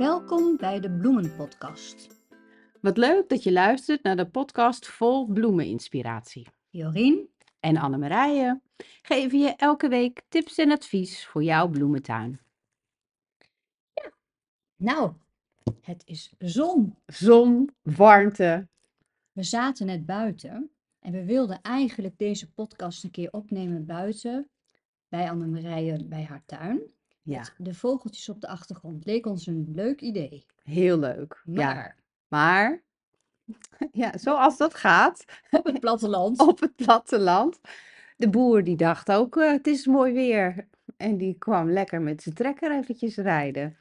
Welkom bij de Bloemenpodcast. Wat leuk dat je luistert naar de podcast vol bloemeninspiratie. Jorien, En Annemarije geven je elke week tips en advies voor jouw bloementuin. nou, het is zon. Zon, warmte. We zaten net buiten en we wilden eigenlijk deze podcast een keer opnemen buiten bij Annemarije bij haar tuin. Ja, de vogeltjes op de achtergrond. Leek ons een leuk idee. heel leuk. Ja, Maar maar ja, zoals dat gaat op het platteland. op het platteland. De boer die dacht ook, eh, het is mooi weer. En die kwam lekker met zijn trekker eventjes rijden.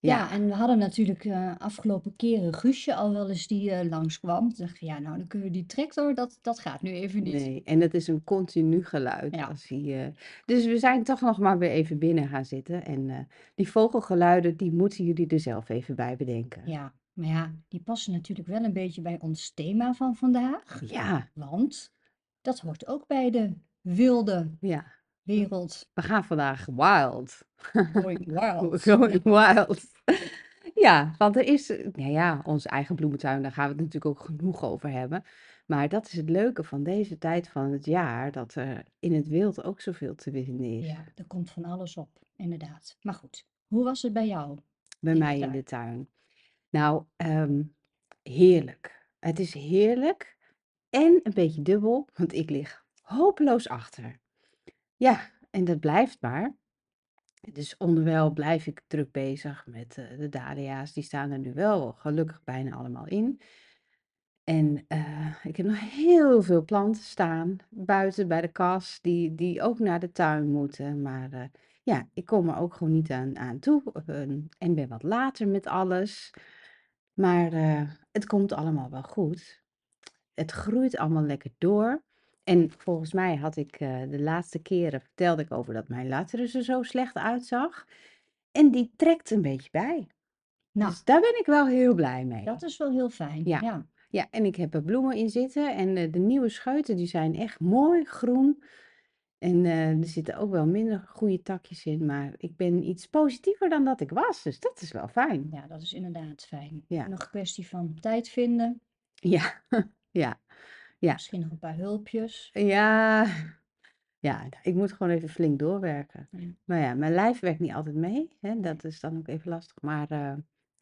Ja, Ja, en we hadden natuurlijk eh, afgelopen keren Guusje al wel eens die eh, langskwam. Toen dacht ik, ja, nou, dan kunnen we die tractor, dat, dat gaat nu even niet. nee. En het is een continu geluid. Ja. Als hij, eh, Dus we zijn toch nog maar weer even binnen gaan zitten. En eh, die vogelgeluiden, die moeten jullie er zelf even bij bedenken. Ja, maar ja, die passen natuurlijk wel een beetje bij ons thema van vandaag. Ja, Want dat hoort ook bij de wilde ja. Wereld. We gaan vandaag wild. Going wild. Going wild. Ja, want er is, nou ja, onze eigen bloementuin, daar gaan we het natuurlijk ook genoeg over hebben. Maar dat is het leuke van deze tijd van het jaar, dat er in het wild ook zoveel te vinden is. Ja, er komt van alles op, inderdaad. Maar goed, hoe was het bij jou Bij in de mij in de tuin. Nou, ehm, heerlijk. Het is heerlijk en een beetje dubbel, want ik lig hopeloos achter. Ja, en dat blijft maar. Dus onderwijl blijf ik druk bezig met eh, de dahlia's. Die staan er nu wel gelukkig bijna allemaal in. En eh, ik heb nog heel veel planten staan buiten bij de kas, die, die ook naar de tuin moeten. Maar eh, ja, ik kom er ook gewoon niet aan, aan toe en ben wat later met alles. Maar het komt allemaal wel goed. Het groeit allemaal lekker door. En volgens mij had ik eh, de laatste keren vertelde ik over dat mijn latrus er zo slecht uitzag. En die trekt een beetje bij. Nou, Dus daar ben ik wel heel blij mee. dat is wel heel fijn. Ja. Ja, Ja, en ik heb er bloemen in zitten. En eh, de nieuwe scheuten die zijn echt mooi groen. En eh, er zitten ook wel minder goede takjes in. Maar ik ben iets positiever dan dat ik was. Dus dat is wel fijn. ja, dat is inderdaad fijn. Ja. Nog een kwestie van tijd vinden. Ja, ja, ja. Misschien nog een paar hulpjes. Ja, ja, ik moet gewoon even flink doorwerken. Ja. Maar ja, mijn lijf werkt niet altijd mee. Hè? Dat is dan ook even lastig. Maar eh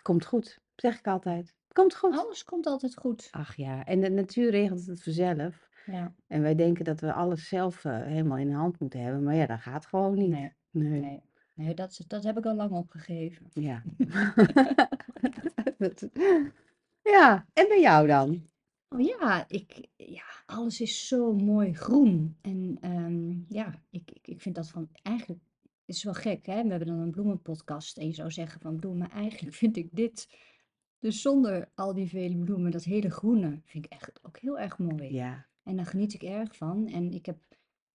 komt goed, zeg ik altijd. Komt goed. Alles komt altijd goed. Ach ja, en de natuur regelt het vanzelf. Ja, En wij denken dat we alles zelf eh, helemaal in de hand moeten hebben. Maar ja, dat gaat gewoon niet. nee, Nee. nee. Nee, dat, is- dat heb ik al lang opgegeven. Ja. Dat- Ja, en bij jou dan? Oh ja, ik, ja, alles is zo mooi groen. En ehm, ja, ik, ik, ik vind dat van eigenlijk, het is wel gek, hè? We hebben dan een bloemenpodcast en je zou zeggen van bloemen, maar eigenlijk vind ik dit, dus zonder al die vele bloemen, dat hele groene, vind ik echt ook heel erg mooi. Ja, En daar geniet ik erg van. En ik heb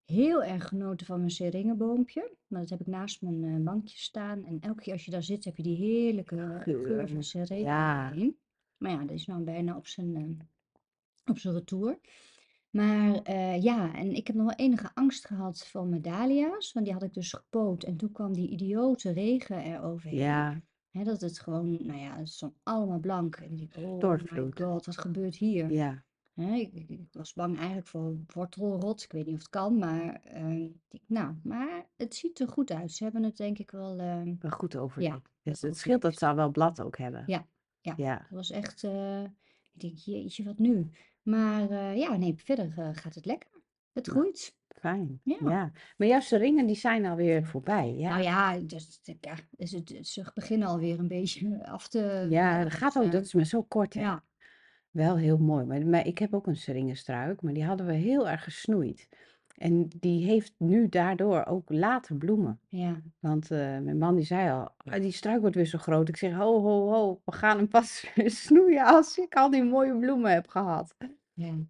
heel erg genoten van mijn seringenboompje. Maar dat heb ik naast mijn eh, bankje staan. En elke keer als je daar zit, heb je die heerlijke geur van seringen Ja. heen. Maar ja, dat is nou bijna op zijn, eh, op zijn retour. Maar eh, ja, en ik heb nog wel enige angst gehad voor mijn dahlia's. Want die had ik dus gepoot. En toen kwam die idiote regen eroverheen. ja, dat het gewoon, nou ja, het stond allemaal blank. En ik dacht, oh my god, wat gebeurt hier? ja. Ik, ik- was bang eigenlijk voor wortelrot. Ik weet niet of het kan, maar, ik- nou, maar het ziet er goed uit. Ze hebben het denk ik wel. Wel goed ja, overleefd. Dus het scheelt dat ze al wel blad ook hebben. Ja, ja. Ja, Dat was echt. eh, ik denk, jeetje, wat nu? Maar eh, ja, nee, verder eh, gaat het lekker. Het Nou, groeit. fijn. Ja. Ja. Maar jouw seringen die zijn alweer voorbij. Ja, Nou ja, dus, ja, dus het, ze beginnen alweer een beetje af te. ja dat gaat ook. Dat is maar zo kort, hè. ja, Wel heel mooi. Maar, maar ik heb ook een seringenstruik, maar die hadden we heel erg gesnoeid. En die heeft nu daardoor ook later bloemen. ja, Want eh, mijn man die zei al, "Ah, die struik wordt weer zo groot. Ik zeg, ho, ho, ho, we gaan hem pas snoeien als ik al die mooie bloemen heb gehad.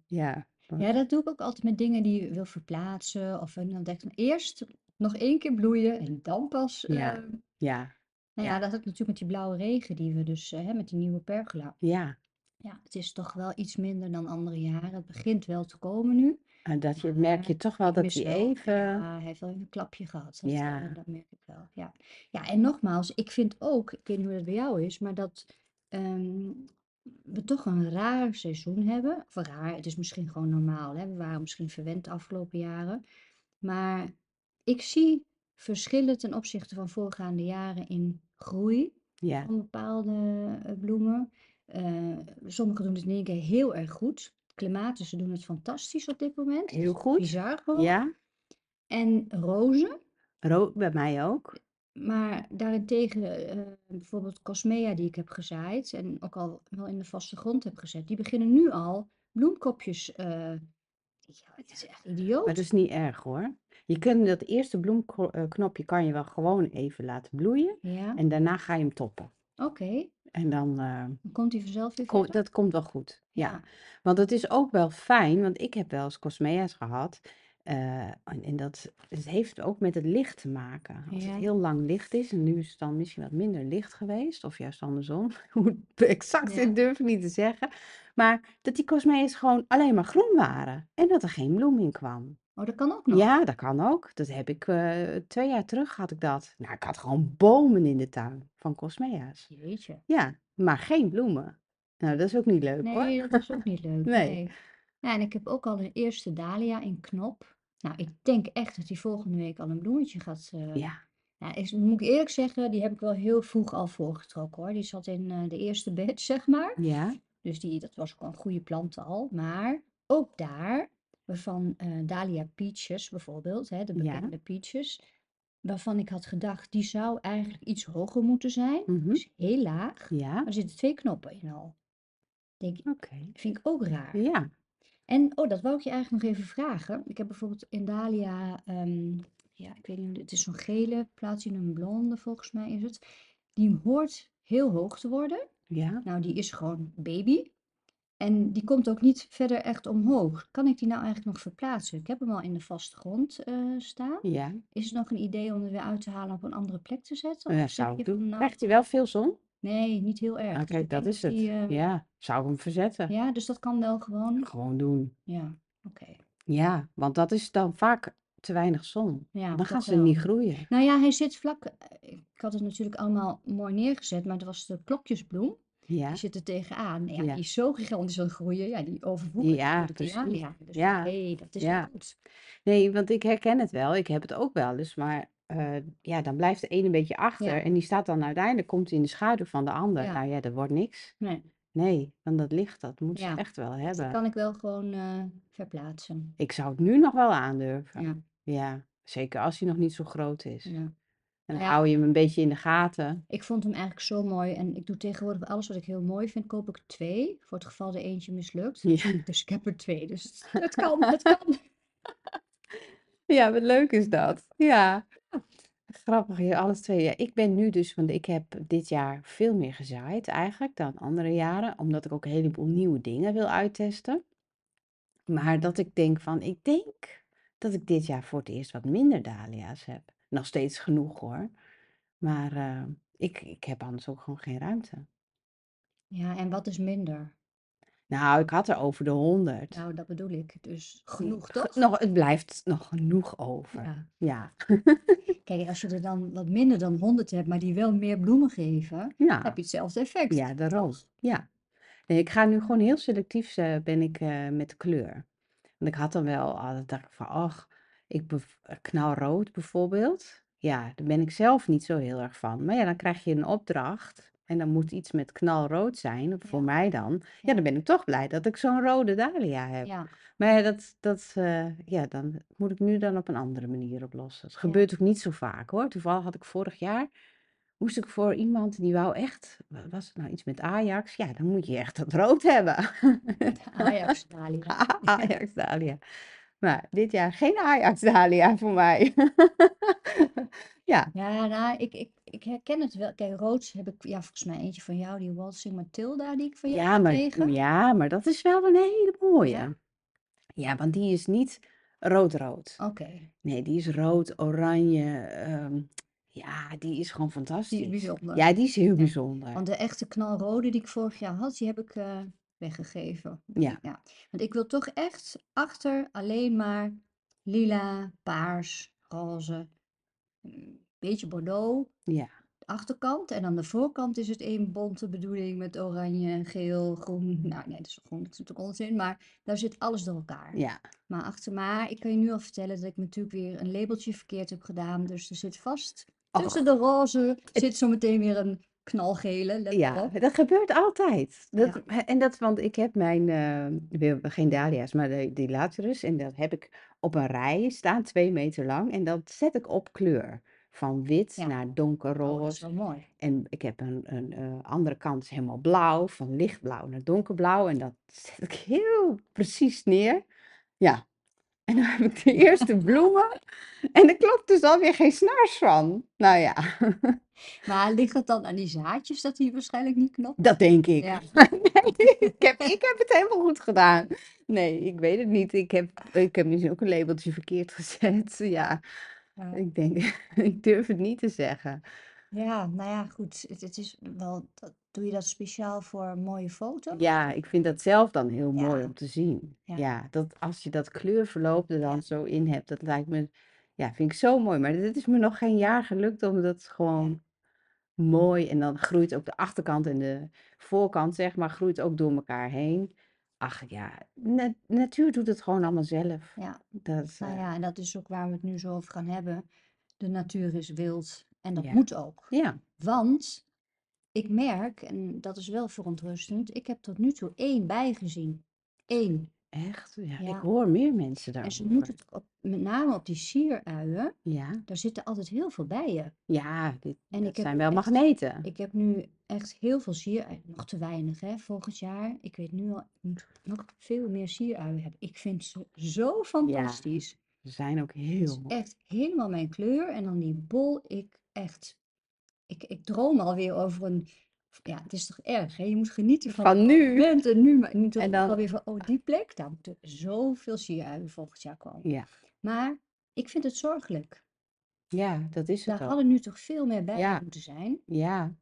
Ja. Ja, dat doe ik ook altijd met dingen die je wil verplaatsen. Of en dan denk ik eerst nog één keer bloeien en dan pas. Ja. eh, ja, nou ja, Ja. dat ik natuurlijk met die blauwe regen die we dus eh, hè, met die nieuwe pergola. ja, Ja, het is toch wel iets minder dan andere jaren. Het begint wel te komen nu. En dat je merk Maar je toch wel ik dat mis hij wel even ja, hij heeft wel even een klapje gehad. Dat, eh, Ja. dat merk ik wel. Ja. Ja, en nogmaals, ik vind ook, ik weet niet hoe dat bij jou is, maar dat ehm, we toch een raar seizoen hebben. Of raar, het is misschien gewoon normaal, hè? We waren misschien verwend de afgelopen jaren. Maar ik zie verschillen ten opzichte van voorgaande jaren in groei Ja. van bepaalde eh, bloemen. Eh, sommige doen het in één keer heel erg goed. Clematussen doen het fantastisch op dit moment. Heel goed. bizar gewoon. Ja. En rozen. Ro bij mij ook. Maar daarentegen, eh, bijvoorbeeld Cosmea die ik heb gezaaid en ook al wel in de vaste grond heb gezet, die beginnen nu al bloemkopjes. eh, ja, het is echt Maar dat idioot. is niet erg hoor. Je kunt dat eerste bloemknopje kan je wel gewoon even laten bloeien. Ja, En daarna ga je hem toppen. oké. En dan eh, Dan komt hij vanzelf weer kom- dat komt wel goed. Ja. Ja, Want het is ook wel fijn, want ik heb wel eens cosmea's gehad. Eh, en, en dat het heeft ook met het licht te maken. Als het heel lang licht is, en nu is het dan misschien wat minder licht geweest, of juist andersom. Hoe exact ja. is, durf ik niet te zeggen. Maar dat die cosmea's gewoon alleen maar groen waren. En dat er geen bloem in kwam. Oh, dat kan ook nog. Ja, dat kan ook. Dat heb ik eh, twee jaar terug had ik dat. Nou, ik had gewoon bomen in de tuin van cosmea's. Jeetje. Ja, maar geen bloemen. Nou, dat is ook niet leuk hoor. Nee, dat is ook niet leuk. Nee. Nee. Ja, en ik heb ook al een eerste dahlia in knop. Nou, ik denk echt dat die volgende week al een bloemetje gaat. eh, Ja, Nou, is, moet ik eerlijk zeggen, die heb ik wel heel vroeg al voorgetrokken hoor. Die zat in eh, de eerste batch, zeg maar. ja, Dus die, dat was ook een goede plant al. Maar ook daar, waarvan eh Dahlia Peaches bijvoorbeeld, hè, de ja. bekende Peaches, waarvan ik had gedacht, die zou eigenlijk iets hoger moeten zijn. mhm, Dus heel laag. Ja, Maar er zitten twee knoppen in al. Denk, ik, oké. vind ik ook raar. Ja, En, oh, dat wou ik je eigenlijk nog even vragen. Ik heb bijvoorbeeld in Dahlia, ehm, ja, ik weet niet, het is zo'n gele, platinum blonde volgens mij is het. Die hoort heel hoog te worden. ja. Nou, die is gewoon baby. En die komt ook niet verder echt omhoog. Kan ik die nou eigenlijk nog verplaatsen? Ik heb hem al in de vaste grond eh, staan. Ja, Is het nog een idee om het weer uit te halen op een andere plek te zetten? ja, Of zeg zou ik doen. nou, Krijgt hij wel veel zon? Nee, niet heel erg. Ah, Dus kijk, ik dat is het. die, eh, Ja, zou ik hem verzetten? ja, dus dat kan wel gewoon. Gewoon doen. Ja, oké. Ja, want dat is dan vaak te weinig zon. Ja, Dan gaan ze niet groeien. Nou ja, hij zit vlak. eh, Ik had het natuurlijk allemaal mooi neergezet, maar het was de klokjesbloem. Ja, Die zit er tegenaan. Ja, ja. die is zo gigantisch aan het groeien. Ja, die overwoekert Ja, natuurlijk precies. dahlia. Dus Ja, nee, dat is ja. goed. Nee, want ik herken het wel. Ik heb het ook wel eens. Maar eh, ja, dan blijft de een een beetje achter. Ja, En die staat dan uiteindelijk, komt hij in de schaduw van de ander. ja, Nou ja, dat wordt niks. nee, Nee, want dat licht, dat moet ze ja. echt wel Dus hebben. kan ik wel gewoon eh, verplaatsen. Ik zou het nu nog wel aandurven. Ja, Ja, zeker als hij nog niet zo groot is. ja. En dan Nou hou je hem een beetje in de gaten. ik vond hem eigenlijk zo mooi. En ik doe tegenwoordig alles wat ik heel mooi vind, koop ik twee. Voor het geval er eentje mislukt. Ja, Dus ik heb er twee. Dus het kan, het kan. ja, wat leuk is dat. Ja, grappig, je alles twee. Ja, ik ben nu dus, want ik heb dit jaar veel meer gezaaid eigenlijk dan andere jaren, omdat ik ook een heleboel nieuwe dingen wil uittesten. Maar dat ik denk van, ik denk dat ik dit jaar voor het eerst wat minder dahlia's heb. Nog steeds genoeg hoor. Maar eh, ik, ik heb anders ook gewoon geen ruimte. Ja, en wat is minder? Nou, ik had er over de honderd. Nou, dat bedoel ik. Dus Ge- genoeg, ge- toch? nog, het blijft nog genoeg over. Ja. Ja. Kijk, als je er dan wat minder dan 100 hebt, maar die wel meer bloemen geven, heb je hetzelfde effect. ja, daarom. Ja. Nee, ik ga nu gewoon heel selectief eh, ben ik eh, met kleur. Want ik had dan wel, ah, dan dacht ik van, ach, ik bev- eh, knalrood bijvoorbeeld. Ja, daar ben ik zelf niet zo heel erg van. Maar ja, dan krijg je een opdracht en dan moet iets met knalrood zijn, voor Ja, mij dan. Ja, ja, dan ben ik toch blij dat ik zo'n rode dahlia heb. ja, Maar dat, dat, eh, ja, dan moet ik nu dan op een andere manier oplossen. Het ja. gebeurt ook niet zo vaak hoor. Toevallig had ik vorig jaar, moest ik voor iemand die wou echt, wa- was het nou iets met Ajax? Ja, dan moet je echt dat rood hebben. Ajax Dahlia. Ajax Dahlia. Maar dit jaar geen Ajax Dahlia voor mij. Ja, Ja, nou, ik, ik, ik herken het wel. Kijk, rood heb ik, ja, volgens mij eentje van jou, die Waltzing Matilda, die ik van jou ja, heb maar, gekregen. ja, maar dat is wel een hele mooie. Ja, want die is niet rood-rood. oké. Nee, die is rood, oranje. ehm, ja, die is gewoon Die is fantastisch. bijzonder. Ja, die is heel Ja. bijzonder. Want de echte knalrode die ik vorig jaar had, die heb ik, eh, weggegeven. Ja. Ja, want ik wil toch echt achter alleen maar lila, paars, roze, een beetje bordeaux, Ja. De achterkant. En aan de voorkant is het één bonte bedoeling met oranje, geel, groen. Nou, nee, dat is groen, dat is natuurlijk onzin, maar daar zit alles door elkaar. Ja. Maar achter maar, ik kan je nu al vertellen dat ik natuurlijk weer een labeltje verkeerd heb gedaan. Dus er zit vast tussen de roze zit zo meteen weer een knalgele, Ja, dat gebeurt altijd. Dat, Ja. en dat, want ik heb mijn, hebben geen dahlia's, maar de, die laterus. En dat heb ik op een rij staan, twee meter lang. En dat zet ik op kleur. Van wit Ja. naar Oh, dat is donkerroze. wel mooi. En ik heb een, een eh, andere kant is helemaal blauw, van lichtblauw naar donkerblauw. En dat zet ik heel precies neer. Ja. En dan heb ik de eerste bloemen. En er klopt dus alweer geen snaars van. Nou ja, Maar ligt het dan aan die zaadjes dat hij waarschijnlijk niet knopt? dat denk ik. Ja. Nee, ik heb, ik heb het helemaal goed gedaan. Nee, ik weet het niet. Ik heb, ik heb misschien ook een labeltje verkeerd gezet. Ja, Ja. ik denk, ik durf het niet te zeggen. Ja, nou ja, goed. Het, het is wel, dat, doe je dat speciaal voor mooie foto's? Ja, ik vind dat zelf dan heel mooi Ja. om te zien. Ja. Ja, dat als je dat kleurverloop er dan zo in hebt, dat lijkt me, ja, vind ik zo mooi. Maar het is me nog geen jaar gelukt om dat gewoon mooi. En dan groeit ook de achterkant en de voorkant, zeg maar, groeit ook door elkaar heen. Ach ja, na- natuur doet het gewoon allemaal zelf. Ja. Dat, Nou eh, ja, en dat is ook waar we het nu zo over gaan hebben. De natuur is wild en dat Ja. moet ook. ja, Want ik merk, en dat is wel verontrustend, ik heb tot nu toe één bij gezien. Eén. echt. Ja, ik hoor meer mensen En ze moeten het op, met name op die sieruien, Ja, daar zitten altijd heel veel bijen. ja, dit, En dat ik heb zijn wel echt- magneten. Ik heb nu echt heel veel sieruien, nog te weinig hè, volgend jaar. Ik weet nu al, ik moet nog veel meer sieruien hebben. Ik vind ze zo fantastisch. Ze zijn ook heel mooi. echt helemaal mijn kleur. En dan die bol, ik echt, ik, ik droom alweer over een, ja, het is toch erg hè? Je moet genieten van, Van nu. moment en nu, maar niet En dan- alweer van, oh die plek, daar moeten zoveel sieruien volgend jaar komen. Ja, Maar ik vind het zorgelijk. ja, dat is Daar het ook. hadden nu toch veel meer bij Ja. moeten zijn. Ja.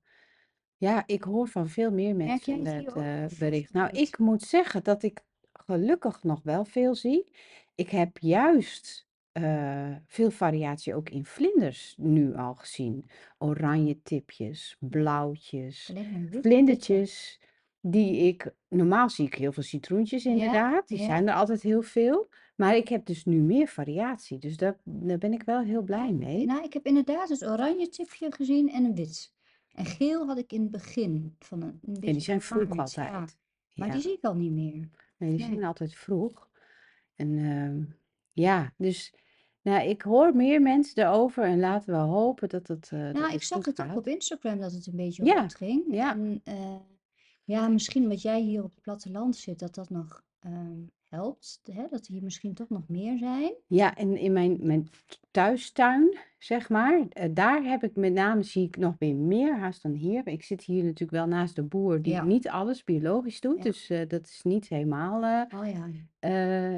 Ja, ik hoor van veel meer Merk mensen jij het dat ook? eh, bericht. Nou, ik moet zeggen dat ik gelukkig nog wel veel zie. Ik heb juist eh, veel variatie ook in vlinders nu al gezien. Oranje tipjes, blauwtjes, Alleen maar witte vlindertjes. Die ik, normaal zie ik heel veel citroentjes Ja, inderdaad. Die ja. zijn er altijd heel veel. Maar ik heb dus nu meer variatie. Dus daar, daar ben ik wel heel blij mee. Nou, ik heb inderdaad het oranje tipje gezien en een wit. En geel had ik in het begin van een, een En die zijn vroeg ja. altijd. Maar Ja. die zie ik al niet meer. Nee, die Nee. zijn altijd vroeg. En ehm, ja, dus nou, ik hoor meer mensen erover en laten we hopen dat het, eh, dat Nou, ik zag goed het ook op Instagram dat het een beetje Ja, rondging. ja. En eh, ja, misschien wat jij hier op het platteland zit, dat dat nog ehm, helpt. Hè? Dat hier misschien toch nog meer zijn. Ja, en in mijn, mijn thuistuin, zeg maar, eh, daar heb ik met name, zie ik nog weer meer haast dan hier. Ik zit hier natuurlijk wel naast de boer die Ja. niet alles biologisch doet, Ja. dus eh, dat is niet helemaal, eh, Oh ja.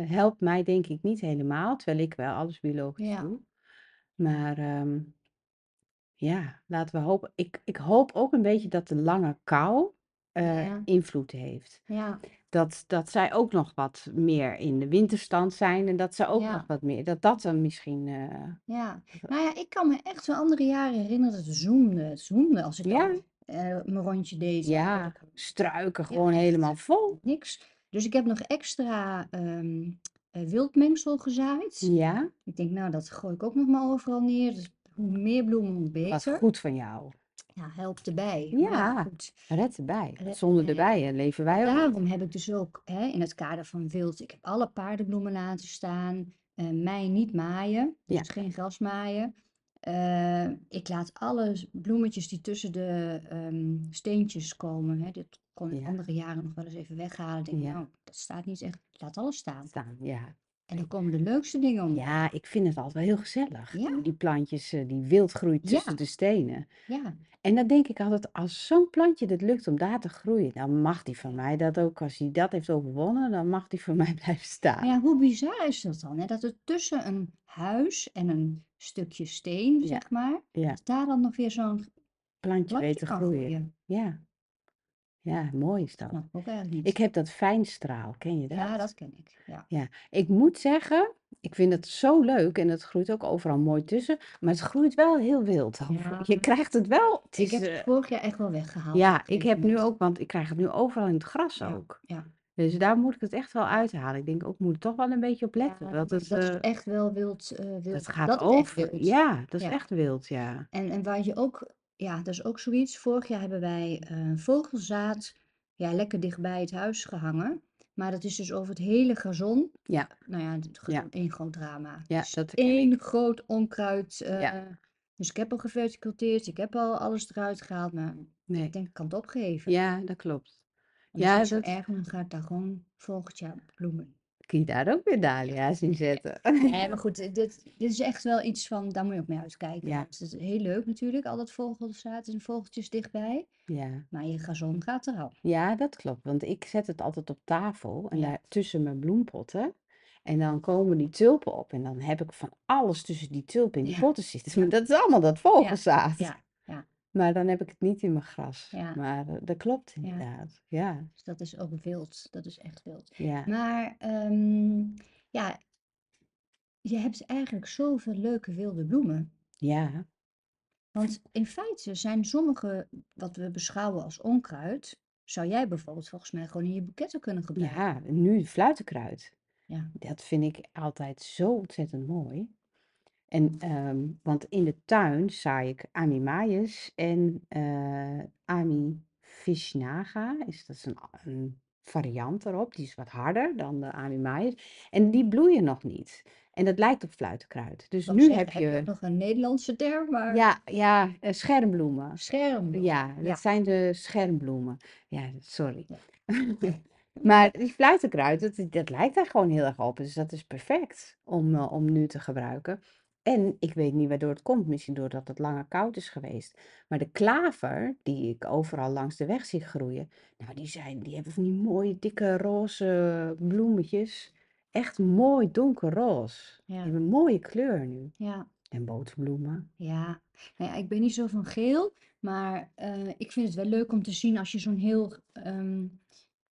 helpt mij denk ik niet helemaal, terwijl ik wel alles biologisch Ja. doe. Maar ehm, ja, laten we hopen. Ik, ik hoop ook een beetje dat de lange kou invloed heeft. Ja. Dat, dat zij ook nog wat meer in de winterstand zijn en dat ze ook Ja. nog wat meer, dat dat dan misschien, eh, Ja. Nou ja, ik kan me echt wel andere jaren herinneren dat het zoemde. Het zoemde als ik Ja. dan eh, mijn rondje deed. ja, ik- struiken gewoon helemaal vol. niks. Dus ik heb nog extra eh, wildmengsel gezaaid. Ja, Ik denk, nou, dat gooi ik ook nog maar overal neer. Dus hoe meer bloemen, hoe wat beter. goed van jou. Ja, helpt erbij. Ja, goed. red erbij. Red Zonder de erbij. bijen leven wij ook. Daarom heb ik dus ook hè, in het kader van wild, ik heb alle paardenbloemen laten staan. eh mij niet maaien, dus Ja. geen gras maaien. Eh, ik laat alle bloemetjes die tussen de ehm, steentjes komen. Hè, dit kon ik Ja. andere jaren nog wel eens even weghalen. Denk, Ja. nou, dat staat niet echt. Laat alles staan. Staan, ja. En dan komen de leukste dingen om. Ja, ik vind het altijd wel heel gezellig. Ja. Die, plantjes eh, die wild groeien tussen Ja. de stenen. Ja, En dan denk ik altijd, als zo'n plantje het lukt om daar te groeien, dan mag die van mij dat ook. Als hij dat heeft overwonnen, dan mag die van mij blijven staan. ja, hoe bizar is dat dan? Hè? Dat er tussen een huis en een stukje steen, Ja. zeg maar, daar dan nog weer zo'n plantje plantje weet te groeien. groeien. Ja, Ja, mooi is dat. Ook eigenlijk Ik heb dat fijnstraal, ken je Ja, dat? dat ken ik. Ja. Ja, ik moet zeggen, ik vind het zo leuk en het groeit ook overal mooi tussen, maar het groeit wel heel wild. Je krijgt het wel, het Ik is, heb het eh, vorig jaar echt wel weggehaald ja, ik heb nu ook, want ik krijg het nu overal in het gras Ja, ook. ja. Dus daar moet ik het echt wel uithalen. Ik denk ook, ik moet er toch wel een beetje op letten. Ja, Dat dat, het, dat is eh, echt wel wild, eh, dat wild. gaat Dat is echt over. wild. Ja, dat is Ja. echt wild, ja. En, en waar je ook, ja, dat is ook zoiets. Vorig jaar hebben wij eh, vogelzaad ja, lekker dichtbij het huis gehangen. Maar dat is dus over het hele gazon. Ja, Nou ja, het ja, één groot drama. ja, Dus dat één ik. groot onkruid. eh, Ja, dus ik heb al geverticulteerd, ik heb al alles eruit gehaald. Maar ik nee. denk, ik kan het opgeven. Ja, dat klopt. Maar dat is Ja, zo dat erg, want dan ga ik daar gewoon volgend jaar bloemen. Kun je daar ook weer dahlia's in zetten. Nee, maar goed, dit, dit is echt wel iets van, daar moet je ook mee uitkijken. Ja, Want het is heel leuk natuurlijk, al dat vogelzaad en vogeltjes dichtbij. ja. Maar je gazon gaat er al. Ja, dat klopt. Want ik zet het altijd op tafel en Ja, daar tussen mijn bloempotten. En dan komen die tulpen op. En dan heb ik van alles tussen die tulpen in die ja, potten zitten. Maar ja, dat is allemaal dat ja, vogelzaad. ja, ja, Maar dan heb ik het niet in mijn gras. ja, Maar eh, dat klopt inderdaad. Ja, Dus dat is ook wild. Dat is echt wild. ja, Maar ehm, ja, je hebt eigenlijk zoveel leuke wilde bloemen. ja, Want in feite zijn sommige, wat we beschouwen als onkruid, zou jij bijvoorbeeld volgens mij gewoon in je boeketten kunnen gebruiken. ja. Nu fluitenkruid. Ja, Dat vind ik altijd zo ontzettend mooi. En, ehm, want in de tuin zaai ik Amimaeus en eh Ami Vishnaga. Is, dat is een, variant erop. Die is wat harder dan de Amimaeus. En die bloeien nog niet. En dat lijkt op fluitenkruid. Dus wou nu heb heb je je, nog een Nederlandse term, maar ja, ja, eh, schermbloemen. schermbloem. Ja, dat Ja, zijn de schermbloemen. Ja, sorry. ja. Maar die fluitenkruid, dat, dat lijkt daar gewoon heel erg op. Dus dat is perfect om, eh, om nu te gebruiken. En ik weet niet waardoor het komt. Misschien doordat het langer koud is geweest. Maar de klaver, die ik overal langs de weg zie groeien. Nou, die, zijn, die hebben van die mooie dikke roze bloemetjes. Echt mooi donkerroze. Die Ja, hebben een mooie kleur nu. ja, En boterbloemen. ja. Nou ja, ik ben niet zo van geel, maar eh, ik vind het wel leuk om te zien als je zo'n heel ehm,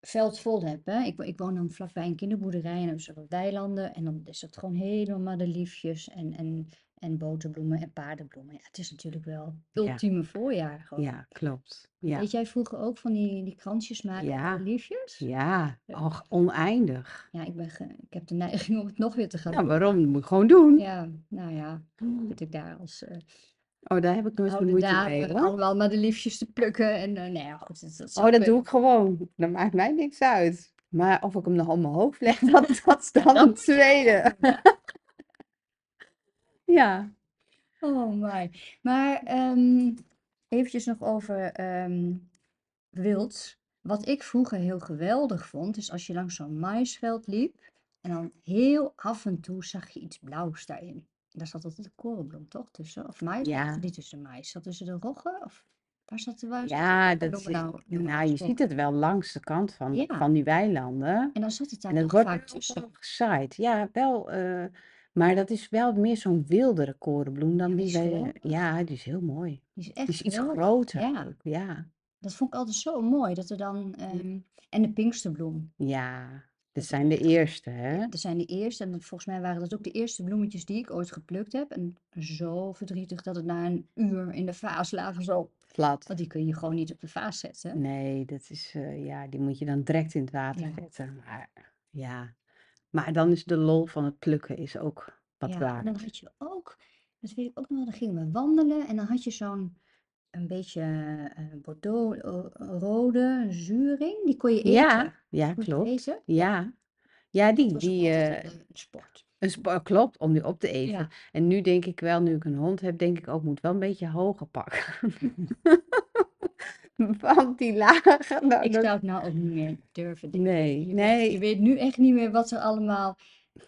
veld vol hebt. Hè? Ik, ik woon dan vlakbij een kinderboerderij en is er wat weilanden en dan is het gewoon helemaal madeliefjes en, en, en boterbloemen en paardenbloemen. Ja, het is natuurlijk wel Ja, ultieme voorjaar gewoon. ja, klopt. Ja, Deed jij vroeger ook van die, die krantjes maken van ja, madeliefjes? ja. Ja, Och, oneindig. ja, ik ben ge- ik heb de neiging om het nog weer te gaan Nou, doen. waarom? Dat moet je gewoon doen. Ja, nou ja, zit ik daar als eh, Oh, daar heb ik nooit zo'n oude moeite dame mee hoor. allemaal madeliefjes te plukken. En eh nou ja, goed, dat, dat zou Oh, dat doe ik gewoon. Dat maakt mij niks uit. Maar of ik hem nog op mijn hoofd leg, dat, dat is dan Dat een tweede. Ja. Ja. Oh my. Maar ehm eventjes nog over ehm, wild. Wat ik vroeger heel geweldig vond, is als je langs zo'n maisveld liep en dan heel af en toe zag je iets blauws daarin. Daar zat altijd een korenbloem, toch? Tussen? Of mais? Ja. Niet tussen mais? Zat tussen de roggen? Of waar zat de, de Ja, dat, korenbloemen nou nou, je ziet het wel langs de kant van, Ja. van die weilanden. En dan zat het daar En het toch wordt vaak wel tussen. gezaaid. Ja, wel. eh, maar dat is wel meer zo'n wildere korenbloem Ja, dan die die is wij. geweldig. Ja, die is heel mooi. Die is Die echt is iets geweldig. groter Ja, ook. Ja. dat vond ik altijd zo mooi. Dat er dan... Ehm, en de pinksterbloem. Ja, dat zijn de eerste, hè? dat zijn de eerste. En volgens mij waren dat ook de eerste bloemetjes die ik ooit geplukt heb. En zo verdrietig dat het na een uur in de vaas lagen zo. Plat. Want die kun je gewoon niet op de vaas zetten. Nee, dat is, eh, ja, die moet je dan direct in het water Ja, zetten. Maar ja, maar dan is de lol van het plukken is ook wat ja. En dan waard. had je ook, dat weet ik ook nog wel, dan gingen we wandelen. En dan had je zo'n een beetje eh Bordeaux rode zuring. Die kon je Ja, eten. ja, je klopt. eten? Ja, ja, die, die, eh, een, sport. een spa- klopt, om die op te eten. Ja. En nu denk ik wel, nu ik een hond heb, denk ik ook, moet wel een beetje hoger pakken. Want die lage, nou, Ik dat, zou het nou ook niet meer durven, nee, Je weet, je nee, weet nu echt niet meer wat er allemaal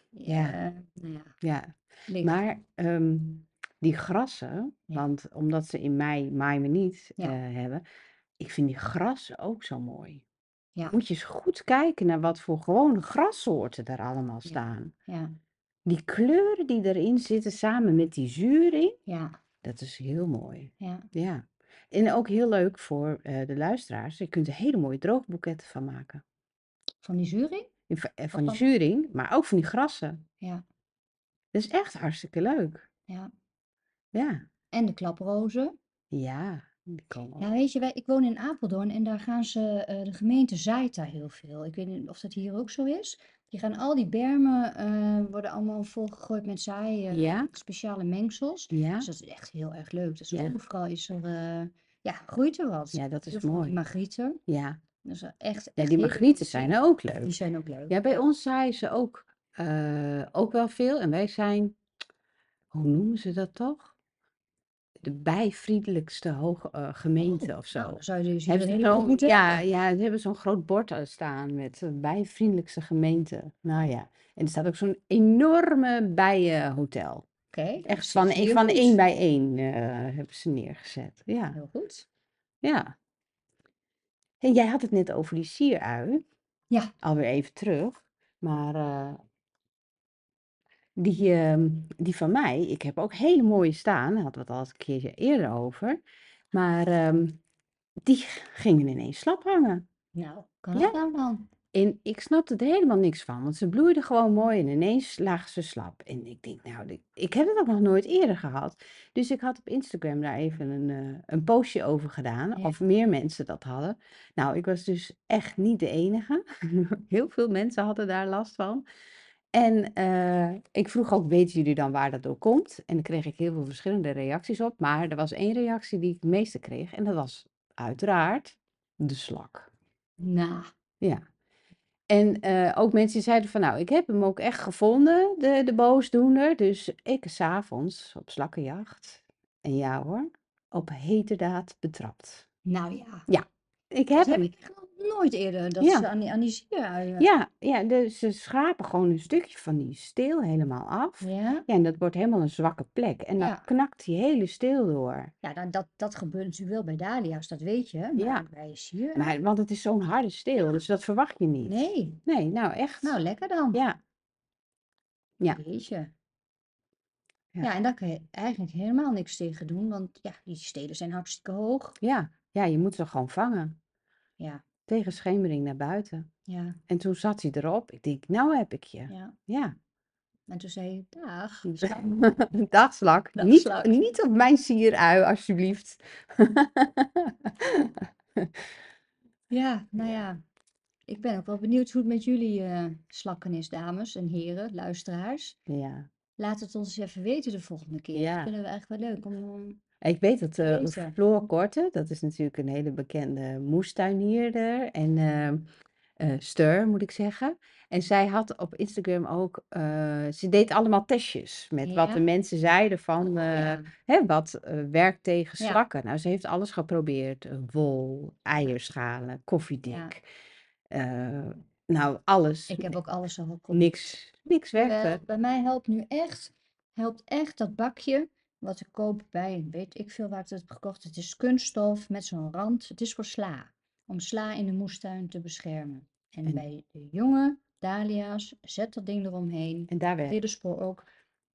ja, eh, nou ja, ja. Maar ehm, die grassen, Ja, want omdat ze in mei maaien we niet ja, eh, hebben, ik vind die grassen ook zo mooi. ja, Moet je eens goed kijken naar wat voor gewone grassoorten er allemaal ja, staan. ja, Die kleuren die erin zitten samen met die zuring, ja, dat is heel mooi. ja. Ja. En ook heel leuk voor eh, de luisteraars. Je kunt er hele mooie droogboeketten van maken. Van die zuring? In va- eh, Van die van... zuring, maar ook van die grassen. Ja, Dat is echt hartstikke leuk. ja. Ja, En de klaprozen. ja, die komen Ja, weet je, wij, ik woon in Apeldoorn en daar gaan ze, eh, de gemeente zaait daar heel veel. Ik weet niet of dat hier ook zo is. Die gaan al die bermen, eh, worden allemaal volgegooid met zaai, eh, Ja, speciale mengsels. ja, Dus dat is echt heel erg leuk. Dus ja, overal is er, eh, ja, groeit er wat. ja, dat is Heel veel van die mooi. margrieten. Ja, Dat is echt, ja echt die goede. zijn ook Die leuk. zijn ook leuk. Ja, bij ons zaaien ze ook, eh, ook wel veel. En wij zijn, hoe noemen ze dat toch? De bijvriendelijkste hoge, eh, gemeente Oh, of nou, zo. dan zou je dus Hebben ze zo'n, ja, hebben. ja, ze hebben zo'n groot bord eh, staan met eh, bijvriendelijkste gemeente. Nou ja, en er staat ook zo'n enorme bijenhotel. Oké, nou, Echt van, hier van één bij één eh, hebben ze neergezet. Ja, Heel goed. ja. En jij had het net over die sierui, Ja, alweer even terug. Maar eh, die, ehm, die van mij, ik heb ook hele mooie staan, daar hadden we het al eens een keertje eerder over. Maar ehm, die gingen ineens slap hangen. nou, kan dat Ja, nou dan? en ik snapte er helemaal niks van, want ze bloeiden gewoon mooi en ineens lagen ze slap. En ik denk, nou, dit- ik heb het ook nog nooit eerder gehad. Dus ik had op Instagram daar even een, eh, een postje over gedaan, Ja. of meer mensen dat hadden. Nou, ik was dus echt niet de enige. Heel veel mensen hadden daar last van. En eh, ik vroeg ook, weten jullie dan waar dat door komt? En dan kreeg ik heel veel verschillende reacties op. Maar er was één reactie die ik het meeste kreeg. En dat was uiteraard de slak. Nou, Ja. En eh, ook mensen zeiden van, nou, ik heb hem ook echt gevonden, de, de boosdoener. Dus ik s'avonds op slakkenjacht. En ja hoor, op heterdaad betrapt. nou ja. Ja, ik heb heb hem. Nooit eerder, dat Ja. ze aan die, aan die zieruien. Ja, ja, dus ze schrapen gewoon een stukje van die steel helemaal af. Ja, Ja, en dat wordt helemaal een zwakke plek. En dan ja. knakt die hele steel door. Ja, nou, dat, dat gebeurt natuurlijk wel bij dahlia's, dat weet je. Maar Ja, bij sier, maar, want het is zo'n harde steel, dus dat verwacht je niet. nee. Nee, nou echt. Nou, lekker dan. Ja, ja, Jeetje. ja, Ja, en daar kan je eigenlijk helemaal niks tegen doen, want ja, die stelen zijn hartstikke hoog. ja. Ja, je moet ze gewoon vangen. Ja, Tegen schemering naar buiten. ja, En toen zat hij erop. Ik denk, nou heb ik je. ja. Ja. En toen zei je, dag, slak, dag Niet, slak. niet op mijn sierui, alsjeblieft. Ja, nou ja, ik ben ook wel benieuwd hoe het met jullie eh, slakken is, dames en heren, luisteraars. Ja, Laat het ons eens even weten de volgende keer. Dat ja. vinden we eigenlijk wel leuk om Ik weet dat te eh. Floor Korte, dat is natuurlijk een hele bekende moestuinierder en steur, moet ik zeggen. En zij had op Instagram ook, eh, ze deed allemaal testjes met wat de mensen zeiden van, oh ja, hè, wat werkt tegen ja, slakken. Nou, ze heeft alles geprobeerd. wol, eierschalen, koffiedik, nou alles. Ik heb ook alles al geprobeerd. Niks, niks werkte. bij mij helpt nu echt, helpt echt dat bakje wat ik koop bij, weet ik veel waar ik het heb gekocht. Het is kunststof met zo'n rand. Het is voor sla, om sla in de moestuin te beschermen. En En, bij de jonge dahlia's, zet dat ding eromheen. en daar werkt. Ridderspoor ook,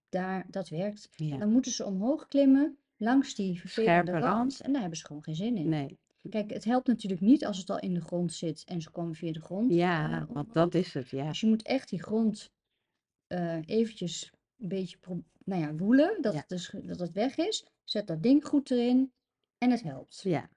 daar, dat werkt. Ja, dan moeten ze omhoog klimmen langs die vervelende rand. rand. En daar hebben ze gewoon geen zin in. Nee. Kijk, het helpt natuurlijk niet als het al in de grond zit en ze komen via de grond eh, Ja, want dat is het, ja. Dus je moet echt die grond eh, eventjes een beetje nou ja, woelen, dat Ja, het, dus, dat het weg is. Zet dat ding goed erin en het helpt. ja.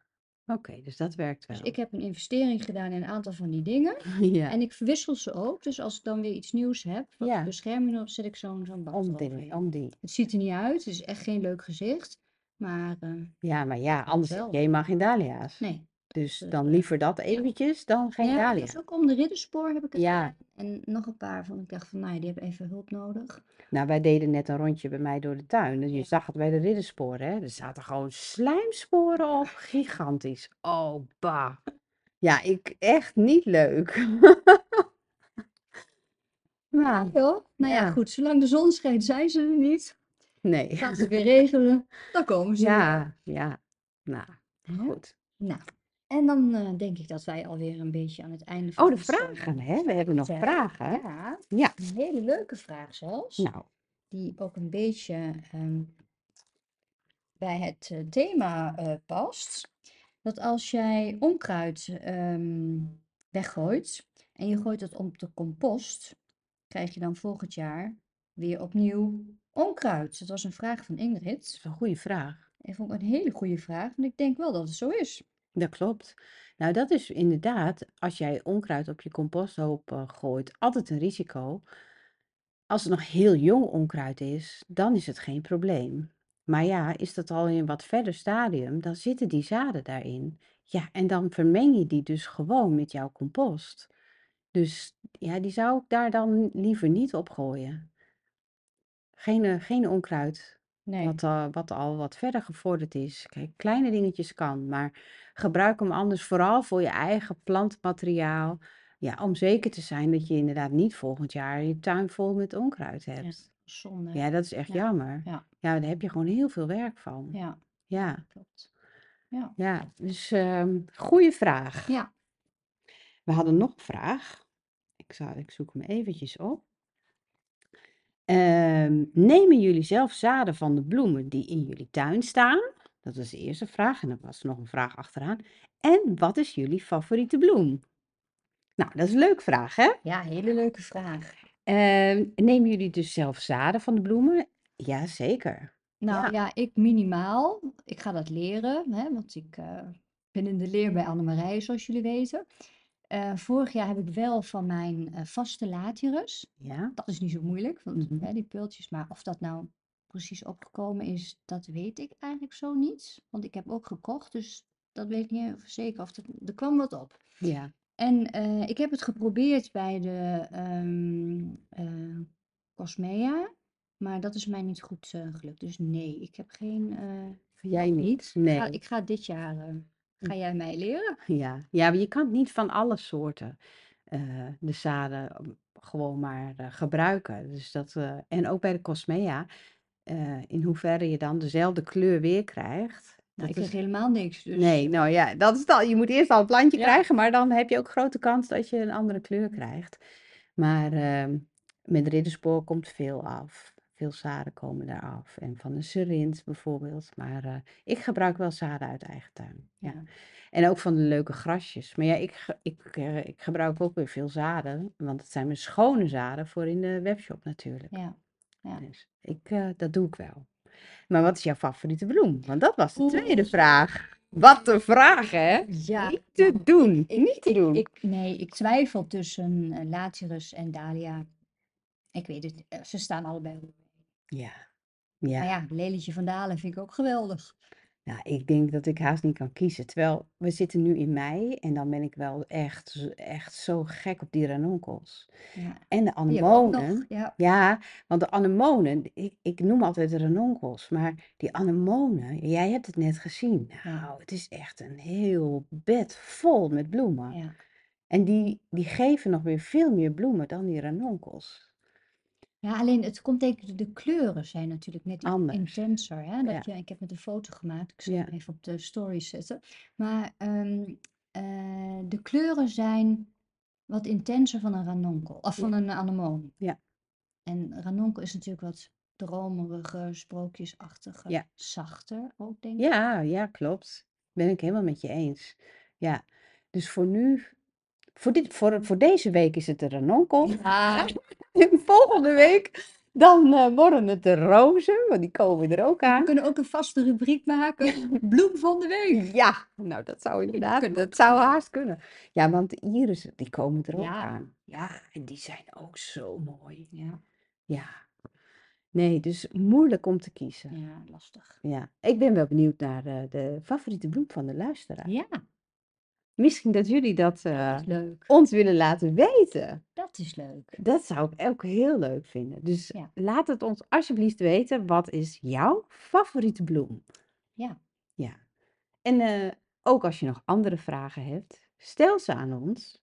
Oké, dus dat werkt Dus wel. ik heb een investering gedaan in een aantal van die dingen. Ja, En ik verwissel ze ook. Dus als ik dan weer iets nieuws heb, wat ja, bescherming nog, zet ik zo'n zo'n band om die, om die. Het ziet er niet uit, het is echt geen leuk gezicht. Maar eh, Ja, maar ja, anders heb je helemaal geen dahlia's. Nee. Dus Dus, dan eh, liever dat eventjes dan geen Ja, dahlia. dus ook om de ridderspoor heb ik het Ja. En nog een paar van, ik dacht van, nou ja, die hebben even hulp nodig. nou wij deden net een rondje bij mij door de tuin. En je zag het bij de riddersporen, hè. Er zaten gewoon slijmsporen op. Gigantisch. Oh, bah. Ja, ik, echt niet leuk. Ja, Nou, joh. Nou ja, ja, goed. Zolang de zon schijnt, zijn ze er niet. Nee. Gaat het weer regelen, dan komen ze weer. Ja, ja. Nou, goed. Nou, en dan eh, denk ik dat wij alweer een beetje aan het einde van Oh, de eh, vragen, hè? We hebben nog vragen. Ja, Ja, een hele leuke vraag zelfs. nou, Die ook een beetje, ehm, bij het eh, thema past. Dat als jij onkruid ehm, weggooit en je gooit het op de compost, krijg je dan volgend jaar weer opnieuw onkruid. Dat was een vraag van Ingrid. Dat is een goede vraag. Ik vond het een hele goede vraag, en ik denk wel dat het zo is. Dat klopt. Nou, dat is inderdaad, als jij onkruid op je composthoop eh, gooit, altijd een risico. Als het nog heel jong onkruid is, dan is het geen probleem. Maar ja, is dat al in een wat verder stadium, dan zitten die zaden daarin. Ja, en dan vermeng je die dus gewoon met jouw compost. Dus ja, die zou ik daar dan liever niet op gooien. Geen, eh, geen onkruid. Nee, Wat, eh, wat al wat verder gevorderd is. Kijk, kleine dingetjes kan, maar gebruik hem anders vooral voor je eigen plantmateriaal. Ja, om zeker te zijn dat je inderdaad niet volgend jaar je tuin vol met onkruid ja, hebt. zonde. Ja, dat is echt Ja, jammer. ja, Ja, daar heb je gewoon heel veel werk van. ja, Ja, klopt. Ja, ja. Dus ehm goede vraag. ja. We hadden nog een vraag. Ik, zal, ik zoek hem eventjes op. Ehm, nemen jullie zelf zaden van de bloemen die in jullie tuin staan? Dat was de eerste vraag. En er was nog een vraag achteraan. En wat is jullie favoriete bloem? Nou, dat is een leuke vraag, hè? Ja, hele leuke vraag. Ehm, nemen jullie dus zelf zaden van de bloemen? Ja, zeker. Nou Ja, ja, ik minimaal. Ik ga dat leren, hè, want ik eh, ben in de leer bij Annemarije, zoals jullie weten. Eh, vorig jaar heb ik wel van mijn eh, vaste Lathyrus. ja. Dat is niet zo moeilijk, want hè, die peultjes. Maar of dat nou precies opgekomen is, dat weet ik eigenlijk zo niet. Want ik heb ook gekocht, dus dat weet ik niet zeker. Of dat, er kwam wat op. Ja, En eh, ik heb het geprobeerd bij de ehm eh, Cosmea, maar dat is mij niet goed gelukt. Dus nee, ik heb geen jij niet? niet. Ik ga, Nee. ik ga dit jaar, ga jij mij leren? Ja, ja, maar je kan niet van alle soorten eh, de zaden um, gewoon maar eh, gebruiken. Dus dat, eh, en ook bij de Cosmea, eh, in hoeverre je dan dezelfde kleur weer krijgt. Nou, ik Dat kreeg is, helemaal niks, dus nee, nou ja, dat is dan, je moet eerst al een plantje ja, krijgen, maar dan heb je ook grote kans dat je een andere kleur krijgt. Maar ehm, met ridderspoor komt veel af. Veel zaden komen daar af. En van een serint bijvoorbeeld. Maar eh, ik gebruik wel zaden uit eigen tuin. Ja. ja, En ook van de leuke grasjes. Maar ja, ik, ik, eh, ik gebruik ook weer veel zaden. Want het zijn mijn schone zaden voor in de webshop natuurlijk. ja, ja. Dus ik, eh, dat doe ik wel. Maar wat is jouw favoriete bloem? Want dat was de tweede vraag. Wat een vraag, hè? ja, Niet te nou, doen. ik, Niet te ik, doen. ik, nee, ik twijfel tussen Lathyrus en Dahlia. Ik weet het, ze staan allebei op. Ja, Maar ja. ja, Lelietje van Dalen vind ik ook geweldig. Nou, ik denk dat ik haast niet kan kiezen. Terwijl we zitten nu in mei en dan ben ik wel echt, echt zo gek op die ranonkels. Ja, En de anemonen. Ja, Ja, want de anemonen, ik, ik noem altijd de ranonkels, maar die anemonen, jij hebt het net gezien. ja, Nou, het is echt een heel bed vol met bloemen. ja. En die, die geven nog weer veel meer bloemen dan die ranonkels. Ja, alleen het komt denk ik, de kleuren zijn natuurlijk net Anders. intenser. Hè? Dat Ja, je, ik heb net een foto gemaakt, ik zal ja, hem even op de story zetten. Maar ehm, eh, de kleuren zijn wat intenser van een ranonkel, of van ja, een anemoon. ja, En ranonkel is natuurlijk wat dromeriger, sprookjesachtiger, ja. zachter ook, denk ik. Ja, ja, klopt. Ben ik helemaal met je eens. Ja, dus voor nu, voor, dit, voor, voor deze week is het de ranonkel. Ja, volgende week, dan eh, worden het de rozen, want die komen er ook we aan. kunnen ook een vaste rubriek maken, bloem van de week. Ja, nou dat zou inderdaad, Kunnen dat zou haast kunnen. Ja, want de irissen, die komen er ook Ja, aan. ja, Ja, en die zijn ook zo mooi. ja, Ja, nee, dus moeilijk om te kiezen. ja, lastig. Ja, ik ben wel benieuwd naar eh, de favoriete bloem van de luisteraar. Ja, Misschien dat jullie dat dat eh, is leuk. ons willen laten weten. Dat is leuk. Dat zou ik ook heel leuk vinden. Dus Ja, laat het ons alsjeblieft weten. Wat is jouw favoriete bloem? ja, Ja. En eh, ook als je nog andere vragen hebt, stel ze aan ons.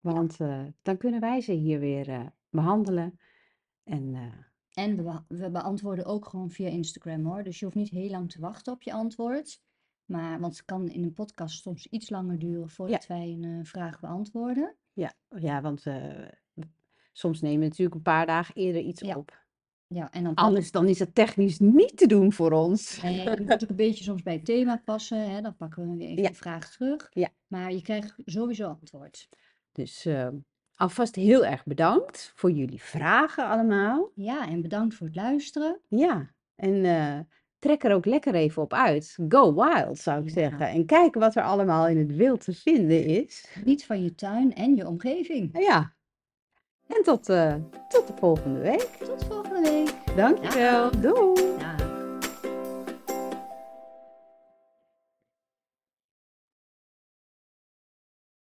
Want eh, dan kunnen wij ze hier weer eh, behandelen. En eh, En we, we beantwoorden ook gewoon via Instagram hoor. Dus je hoeft niet heel lang te wachten op je antwoord. Maar, want het kan in een podcast soms iets langer duren ja, voordat wij een eh, vraag beantwoorden. ja, ja, want eh, soms nemen we natuurlijk een paar dagen eerder iets Ja, op. Ja, en dan Anders dan is dat technisch niet te doen voor ons. Nee, je moet ook een beetje soms bij het thema passen. Hè? Dan pakken we weer even Ja. de vraag terug. Ja. Maar je krijgt sowieso antwoord. Dus eh, alvast heel erg bedankt voor jullie vragen allemaal. Ja, en bedankt voor het luisteren. Ja, en eh, trek er ook lekker even op uit. Go wild, zou ik Ja. zeggen. En kijk wat er allemaal in het wild te vinden is. Geniet van je tuin en je omgeving. Ja. En tot, eh, tot de volgende week. Tot volgende week. Dankjewel. Doei.